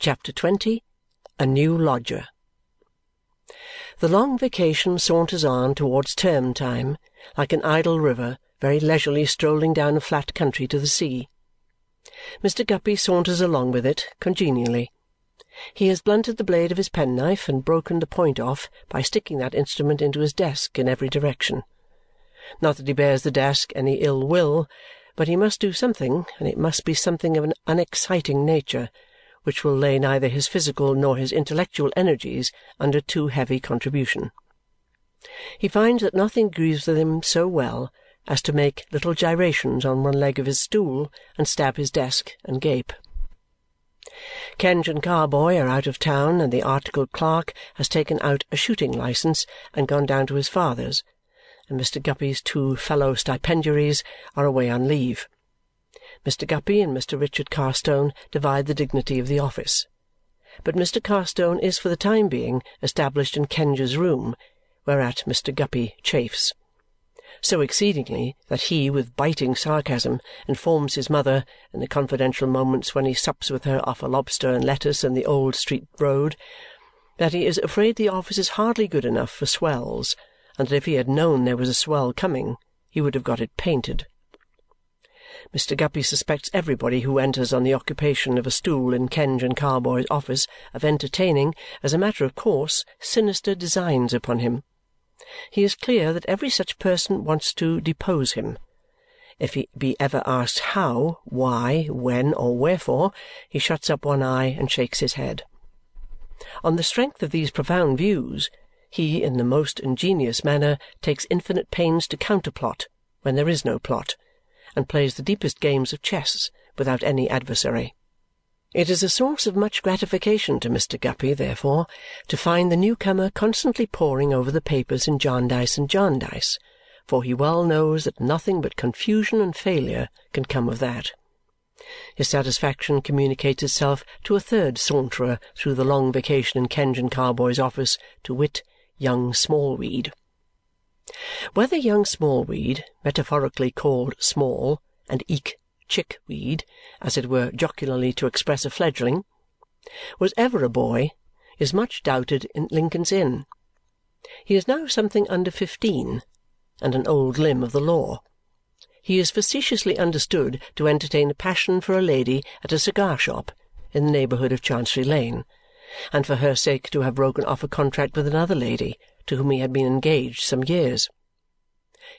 CHAPTER XX A New Lodger The long vacation saunters on towards term time like an idle river very leisurely strolling down a flat country to the sea. Mr. Guppy saunters along with it congenially. He has blunted the blade of his penknife and broken the point off by sticking that instrument into his desk in every direction. Not that he bears the desk any ill will, but he must do something, and it must be something of an unexciting nature, which will lay neither his physical nor his intellectual energies under too heavy contribution. He finds that nothing agrees with him so well as to make little gyrations on one leg of his stool and stab his desk and gape. Kenge and Carboy are out of town, and the articled clerk has taken out a shooting licence and gone down to his father's, and Mr. Guppy's two fellow stipendiaries are away on leave. Mr. Guppy and Mr. Richard Carstone divide the dignity of the office, but Mr. Carstone is for the time being established in Kenge's room, whereat Mr. Guppy chafes so exceedingly that he, with biting sarcasm, informs his mother, in the confidential moments when he sups with her off a lobster and lettuce in the Old Street Road, that he is afraid the office is hardly good enough for swells and that if he had known there was a swell coming, he would have got it painted. Mr. Guppy suspects everybody who enters on the occupation of a stool in Kenge and Carboy's office of entertaining, as a matter of course, sinister designs upon him he is clear that every such person wants to depose him. If he be ever asked how, why, when, or wherefore, he shuts up one eye and shakes his head. On the strength of these profound views, he in the most ingenious manner takes infinite pains to counterplot when there is no plot and plays the deepest games of chess without any adversary. It is a source of much gratification to Mr. Guppy, therefore, to find the new-comer constantly poring over the papers in Jarndyce and Jarndyce, for he well knows that nothing but confusion and failure can come of that. His satisfaction communicates itself to a third saunterer through the long vacation in Kenge and Carboy's office, to wit, young Smallweed. Whether young Smallweed, metaphorically called Small, and eke Chickweed, as it were jocularly to express a fledgling, was ever a boy is much doubted in Lincoln's Inn. He is now something under fifteen and an old limb of the law. He is facetiously understood to entertain a passion for a lady at a cigar shop in the neighbourhood of Chancery Lane, and for her sake to have broken off a contract with another lady to whom he had been engaged some years.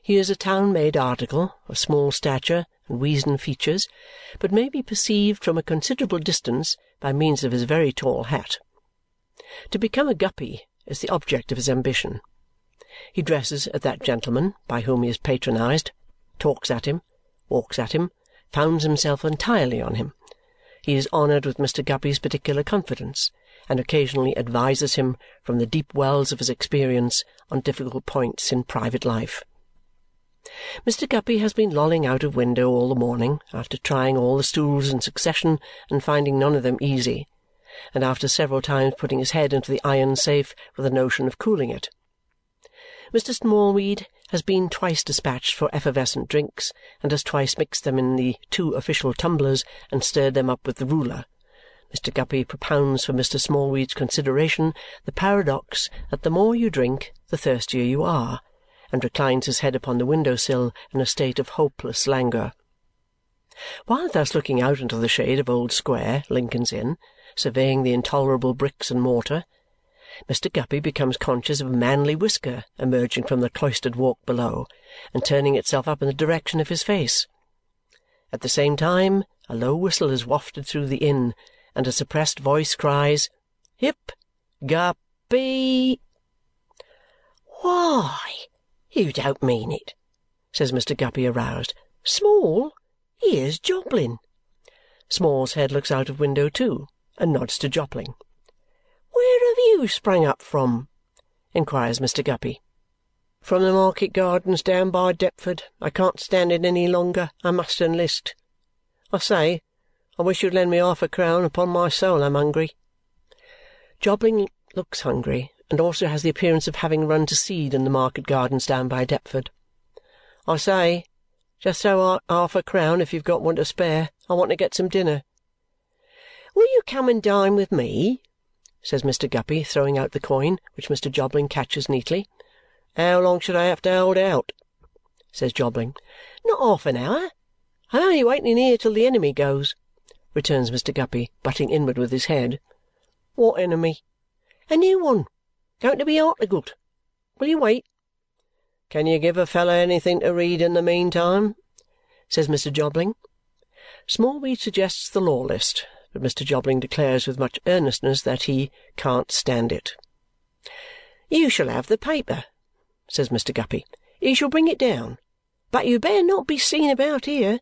He is a town-made article, of small stature and weazen features, but may be perceived from a considerable distance by means of his very tall hat. To become a Guppy is the object of his ambition. He dresses at that gentleman by whom he is patronized, talks at him, walks at him, founds himself entirely on him. He is honoured with Mr. Guppy's particular confidence and occasionally advises him from the deep wells of his experience on difficult points in private life. Mr. Guppy has been lolling out of window all the morning after trying all the stools in succession and finding none of them easy, and after several times putting his head into the iron safe with a notion of cooling it. Mr. Smallweed has been twice dispatched for effervescent drinks and has twice mixed them in the two official tumblers and stirred them up with the ruler. Mr. Guppy propounds for Mr. Smallweed's consideration the paradox that the more you drink, the thirstier you are, and reclines his head upon the window-sill in a state of hopeless languor. While thus looking out into the shade of Old Square, Lincoln's Inn, surveying the intolerable bricks and mortar, Mr. Guppy becomes conscious of a manly whisker emerging from the cloistered walk below and turning itself up in the direction of his face. At the same time, a low whistle is wafted through the inn, and a suppressed voice cries, "Hip! Guppy!" "Why, you don't mean it!" says Mr. Guppy, aroused. "Small, here's Jobling!" Small's head looks out of window too and nods to Jobling. "Where have you sprung up from?" inquires Mr. Guppy. "From the market gardens down by Deptford. I can't stand it any longer. I must enlist. I say, I wish you'd lend me half a crown. Upon my soul, I'm hungry." Jobling looks hungry and also has the appearance of having run to seed in the market gardens down by Deptford. "I say, just out half a crown if you've got one to spare. I want to get some dinner." will you come and dine with me? says Mr. Guppy, throwing out the coin, which Mr. Jobling catches neatly. How long should I have to hold out? says Jobling. Not half an hour. I'm only waiting here till the enemy goes, returns Mr. Guppy, butting inward with his head. What enemy? A new one. Going to be articled. Will you wait? Can you give a fellow anything to read in the meantime? says Mr. Jobling. Smallweed suggests the law list, but Mr. Jobling declares with much earnestness that he can't stand it. You shall have the paper, says Mr. Guppy. You shall bring it down. But you better not be seen about here.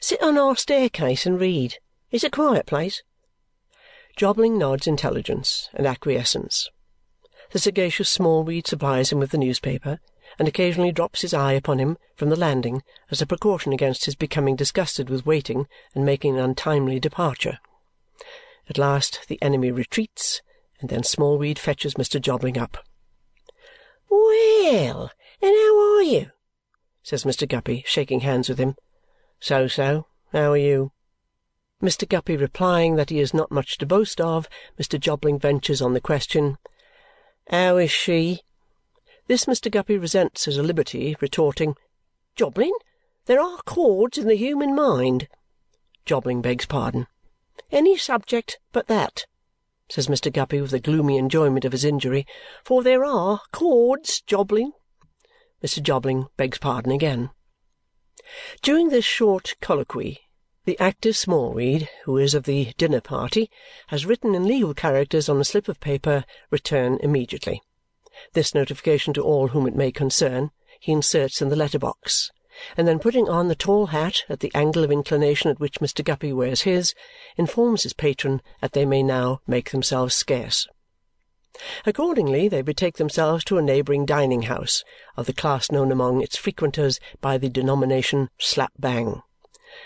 Sit on our staircase and read. It's a quiet place. Jobling nods intelligence and acquiescence. The sagacious Smallweed supplies him with the newspaper and occasionally drops his eye upon him from the landing as a precaution against his becoming disgusted with waiting and making an untimely departure. At last the enemy retreats, and then Smallweed fetches Mr. Jobling up. "Well, and how are you?" says Mr. Guppy, shaking hands with him. So so. How are you? Mr. Guppy replying that he has not much to boast of, Mr. Jobling ventures on the question, "How is she?" This Mr. Guppy resents as a liberty, retorting, "Jobling, there are chords in the human mind." Jobling begs pardon. "Any subject but that," says Mr. Guppy with a gloomy enjoyment of his injury, "for there are chords, Jobling." Mr. Jobling begs pardon again. During this short colloquy, the active Smallweed, who is of the dinner party, has written in legal characters on a slip of paper, "Return immediately." This notification to all whom it may concern he inserts in the letter box, and then putting on the tall hat at the angle of inclination at which Mr. Guppy wears his, informs his patron that they may now make themselves scarce. Accordingly, they betake themselves to a neighbouring dining-house of the class known among its frequenters by the denomination slap bang,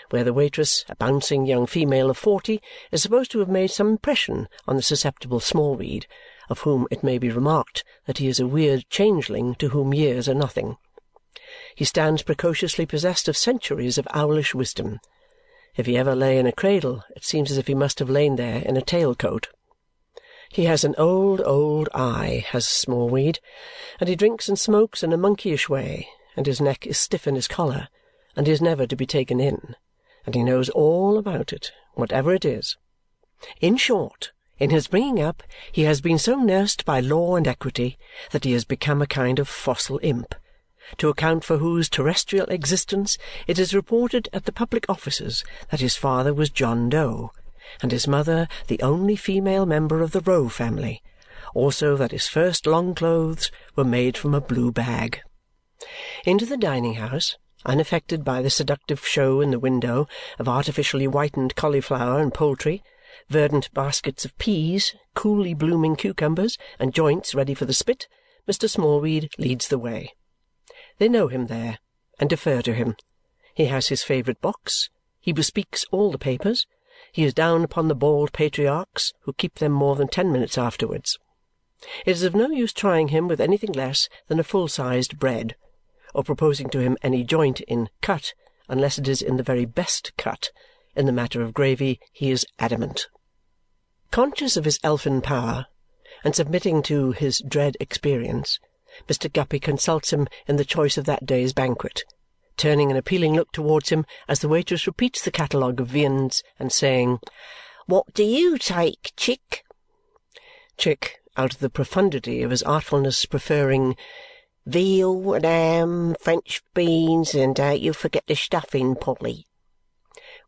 where the waitress, a bouncing young female of forty, is supposed to have made some impression on the susceptible Smallweed, of whom it may be remarked that he is a weird changeling to whom years are nothing. He stands precociously possessed of centuries of owlish wisdom. If he ever lay in a cradle, it seems as if he must have lain there in a tail-coat. He has an old, old eye, has Smallweed, and he drinks and smokes in a monkeyish way, and his neck is stiff in his collar, and is never to be taken in, and he knows all about it, whatever it is. In short, in his bringing up he has been so nursed by law and equity that he has become a kind of fossil imp, to account for whose terrestrial existence it is reported at the public offices that his father was John Doe and his mother the only female member of the Roe family, also that his first long clothes were made from a blue bag. Into the dining-house, unaffected by the seductive show in the window of artificially whitened cauliflower and poultry, verdant baskets of peas, coolly blooming cucumbers, and joints ready for the spit, Mr. Smallweed leads the way. They know him there, and defer to him. He has his favourite box, he bespeaks all the papers, he is down upon the bald patriarchs, who keep them more than ten minutes afterwards. It is of no use trying him with anything less than a full-sized bread, or proposing to him any joint in cut, unless it is in the very best cut. In the matter of gravy he is adamant. Conscious of his elfin power, and submitting to his dread experience, Mr. Guppy consults him in the choice of that day's banquet turning an appealing look towards him as the waitress repeats the catalogue of viands and saying, "What do you take, Chick?" Chick, out of the profundity of his artfulness, preferring "Veal and ham, French beans, and uh, don't you forget the stuffing, Polly,"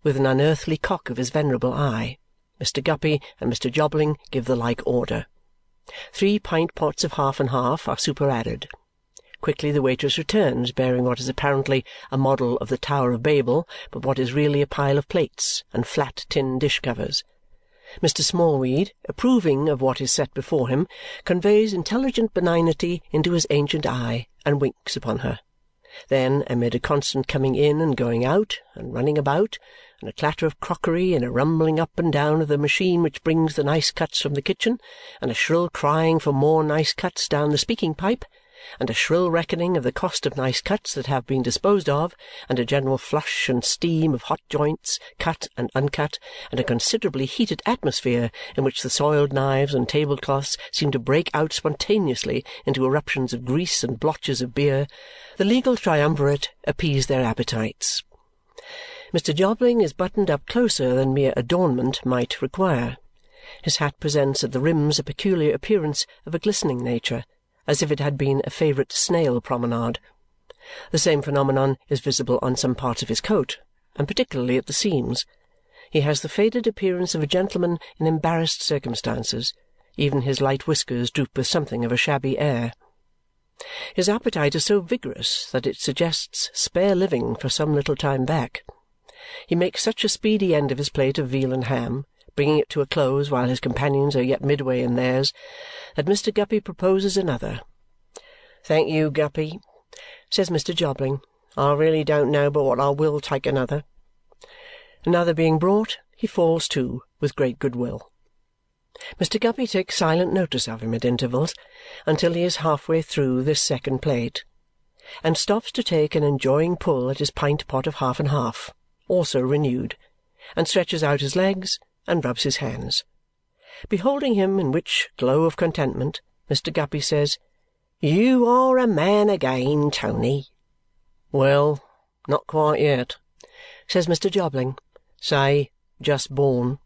with an unearthly cock of his venerable eye, Mr. Guppy and Mr. Jobling give the like order. Three pint pots of half and half are superadded. Quickly the waitress returns, bearing what is apparently a model of the Tower of Babel, but what is really a pile of plates and flat tin dish-covers. Mr. Smallweed, approving of what is set before him, conveys intelligent benignity into his ancient eye and winks upon her. Then, amid a constant coming in and going out, and running about, and a clatter of crockery, and a rumbling up and down of the machine which brings the nice cuts from the kitchen, and a shrill crying for more nice cuts down the speaking pipe, and a shrill reckoning of the cost of nice cuts that have been disposed of, and a general flush and steam of hot joints, cut and uncut, and a considerably heated atmosphere in which the soiled knives and tablecloths seem to break out spontaneously into eruptions of grease and blotches of beer, the legal triumvirate appease their appetites. Mr. Jobling is buttoned up closer than mere adornment might require. His hat presents at the rims a peculiar appearance of a glistening nature, as if it had been a favourite snail promenade. The same phenomenon is visible on some parts of his coat, and particularly at the seams. He has the faded appearance of a gentleman in embarrassed circumstances. Even his light whiskers droop with something of a shabby air. His appetite is so vigorous that it suggests spare living for some little time back. He makes such a speedy end of his plate of veal and ham bringing it to a close while his companions are yet midway in theirs, that Mr. Guppy proposes another. "Thank you, Guppy," says Mr. Jobling. "I really don't know but what I will take another." Another being brought, he falls to with great good will. Mr. Guppy takes silent notice of him at intervals until he is half-way through this second plate and stops to take an enjoying pull at his pint pot of half and half, also renewed, and stretches out his legs and rubs his hands. Beholding him in which glow of contentment, Mr. Guppy says, "You are a man again, Tony." "Well, not quite yet," says Mr. Jobling. "Say, just born."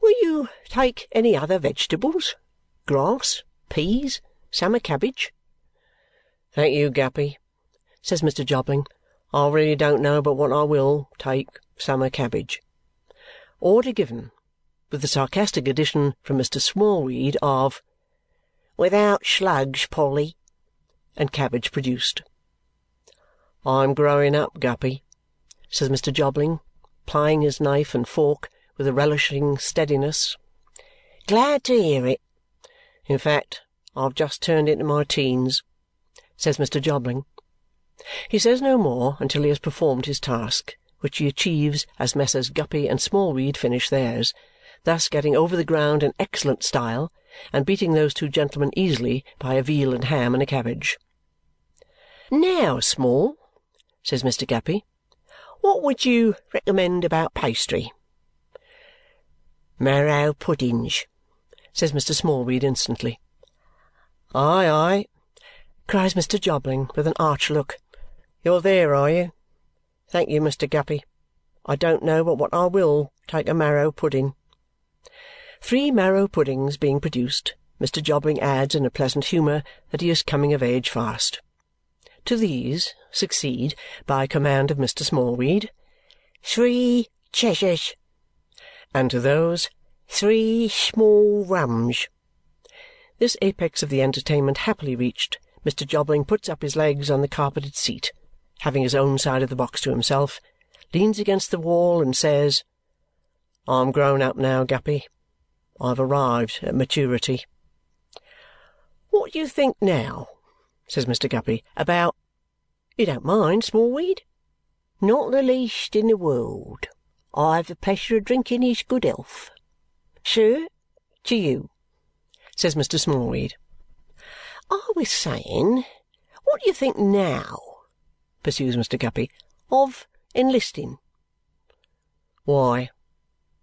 "Will you take any other vegetables? Grass, peas, summer cabbage?" "Thank you, Guppy," says Mr. Jobling. "I really don't know but what I will take summer cabbage. Order given, with the sarcastic addition from Mr. Smallweed of "Without slugs, Polly," and cabbage produced. "I'm growing up, Guppy," says Mr. Jobling, plying his knife and fork with a relishing steadiness. "Glad to hear it." "In fact, I've just turned into my teens," says Mr. Jobling. He says no more until he has performed his task which he achieves as Messrs. Guppy and Smallweed finish theirs, thus getting over the ground in excellent style and beating those two gentlemen easily by a veal and ham and a cabbage. "Now, Small," says Mr. Guppy, "what would you recommend about pastry?" "Marrow puddings," says Mr. Smallweed instantly. "Aye, aye!" cries Mr. Jobling with an arch look. "You're there, are you? Thank you, Mr. Guppy. I don't know but what I WILL take a marrow pudding." Three marrow puddings being produced, Mr. Jobling adds in a pleasant humour that he is coming of age fast. To these succeed, by command of Mr. Smallweed, three Cheshires," and to those, three small rums." This apex of the entertainment happily reached, Mr. Jobling puts up his legs on the carpeted seat having his own side of the box to himself, leans against the wall and says, "I'm grown up now, Guppy. I've arrived at maturity." "What do you think now," says Mr. Guppy, "about you don't mind, Smallweed?" "Not the least in the world. I have the pleasure of drinking his good health. Sir, to you," says Mr. Smallweed. "I was saying, what do you think now pursues Mr. Guppy, "of enlisting?" "Why,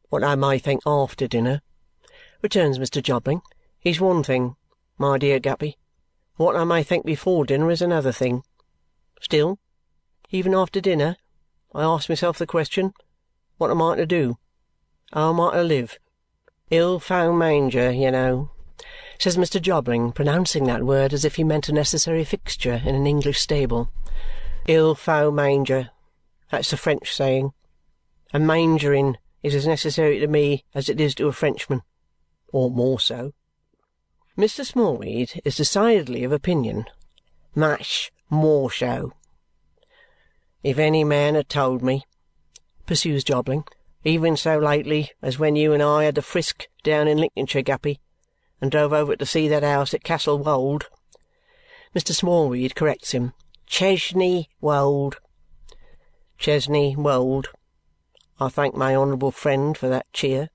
what I may think after dinner," returns Mr. Jobling, "is one thing, my dear Guppy. What I may think before dinner is another thing. Still, even after dinner, I ask myself the question, what am I to do? How am I to live? Il faut manger, you know," says Mr. Jobling, pronouncing that word as if he meant a necessary fixture in an English stable. Il faut manger. That's the French saying. And mangering is as necessary to me as it is to a Frenchman. Or more so. Mr. Smallweed is decidedly of opinion. Much more so. If any man had told me, pursues Jobling, even so lately as when you and I had the frisk down in Lincolnshire, Guppy, and drove over to see that house at Castle Wold, Mr. Smallweed corrects him Chesney Wold. Chesney Wold. I thank my honourable friend for that cheer.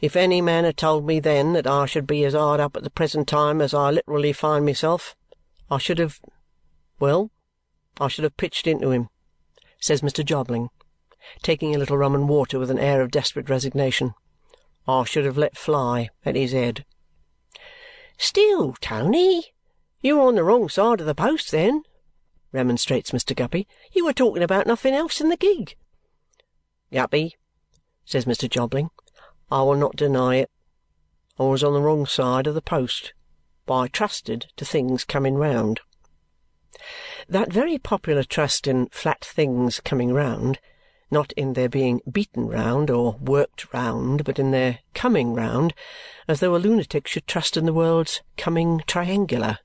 If any man had told me then that I should be as hard up at the present time as I literally find myself, I should have well, I should have pitched into him, says Mr. Jobling, taking a little rum and water with an air of desperate resignation. I should have let fly at his head. Still, Tony, you were on the wrong side of the post then, remonstrates Mr. Guppy. You were talking about nothing else in the gig. Guppy, says Mr. Jobling, I will not deny it. I was on the wrong side of the post, but I trusted to things coming round. That very popular trust in flat things coming round, not in their being beaten round or worked round, but in their coming round, as though a lunatic should trust in the world's coming triangular.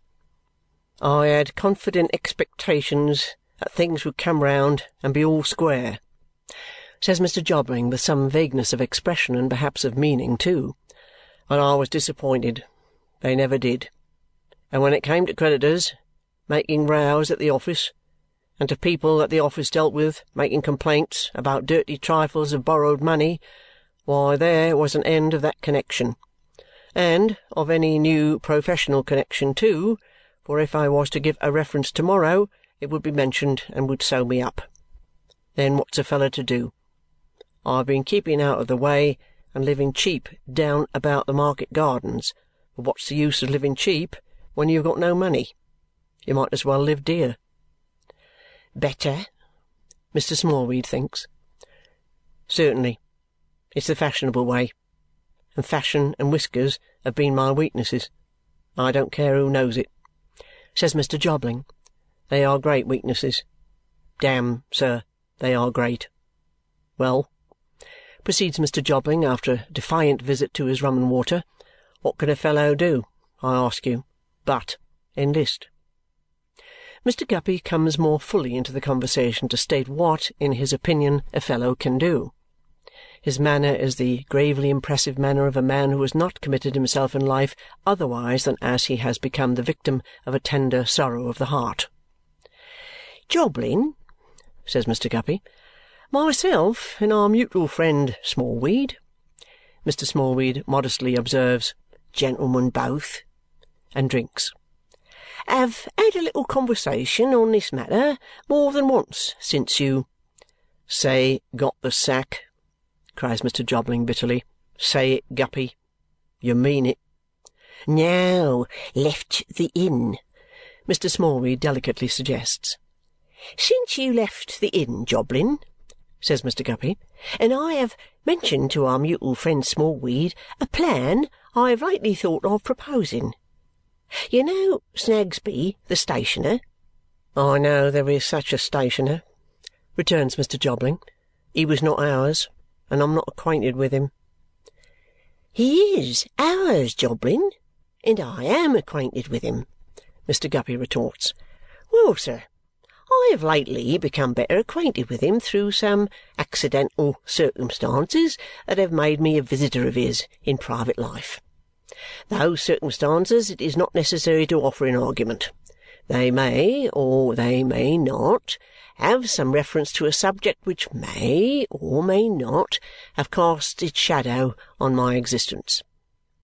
I had confident expectations that things would come round and be all square, says Mr. Jobling with some vagueness of expression and perhaps of meaning too. And I was disappointed. They never did. And when it came to creditors making rows at the office, and to people that the office dealt with making complaints about dirty trifles of borrowed money, why, there was an end of that connexion. And of any new professional connexion too, for if I was to give a reference to-morrow, it would be mentioned and would sew me up. Then what's a fellow to do? I've been keeping out of the way and living cheap down about the market gardens, but what's the use of living cheap when you have got no money? You might as well live dear. Better, Mr. Smallweed thinks. Certainly. It's the fashionable way. And fashion and whiskers have been my weaknesses. I don't care who knows it, says Mr. Jobling. They are great weaknesses. Damme, sir, they are great. Well, proceeds Mr. Jobling after a defiant visit to his rum and water, what can a fellow do, I ask you, but enlist? Mr. Guppy comes more fully into the conversation to state what, in his opinion, a fellow can do. His manner is the gravely impressive manner of a man who has not committed himself in life otherwise than as he has become the victim of a tender sorrow of the heart. Jobling, says Mr. Guppy, myself and our mutual friend Smallweed, Mr. Smallweed modestly observes, gentlemen both, and drinks have had a little conversation on this matter more than once since you say got the sack, cries Mr. Jobling bitterly. Say it, Guppy. You mean it. No, left the inn, Mr. Smallweed delicately suggests. Since you left the inn, Jobling, says Mr. Guppy, and I have mentioned to our mutual friend Smallweed a plan I have lately thought of proposing. You know Snagsby, the stationer?" "I know there is such a stationer," returns Mr. Jobling. "He was not ours, and I'm not acquainted with him." "He is ours, Jobling, and I am acquainted with him," Mr. Guppy retorts. "Well, sir, I have lately become better acquainted with him through some accidental circumstances that have made me a visitor of his in private life. Those circumstances it is not necessary to offer in argument. They may, or they may not, have some reference to a subject which may, or may not, have cast its shadow on my existence.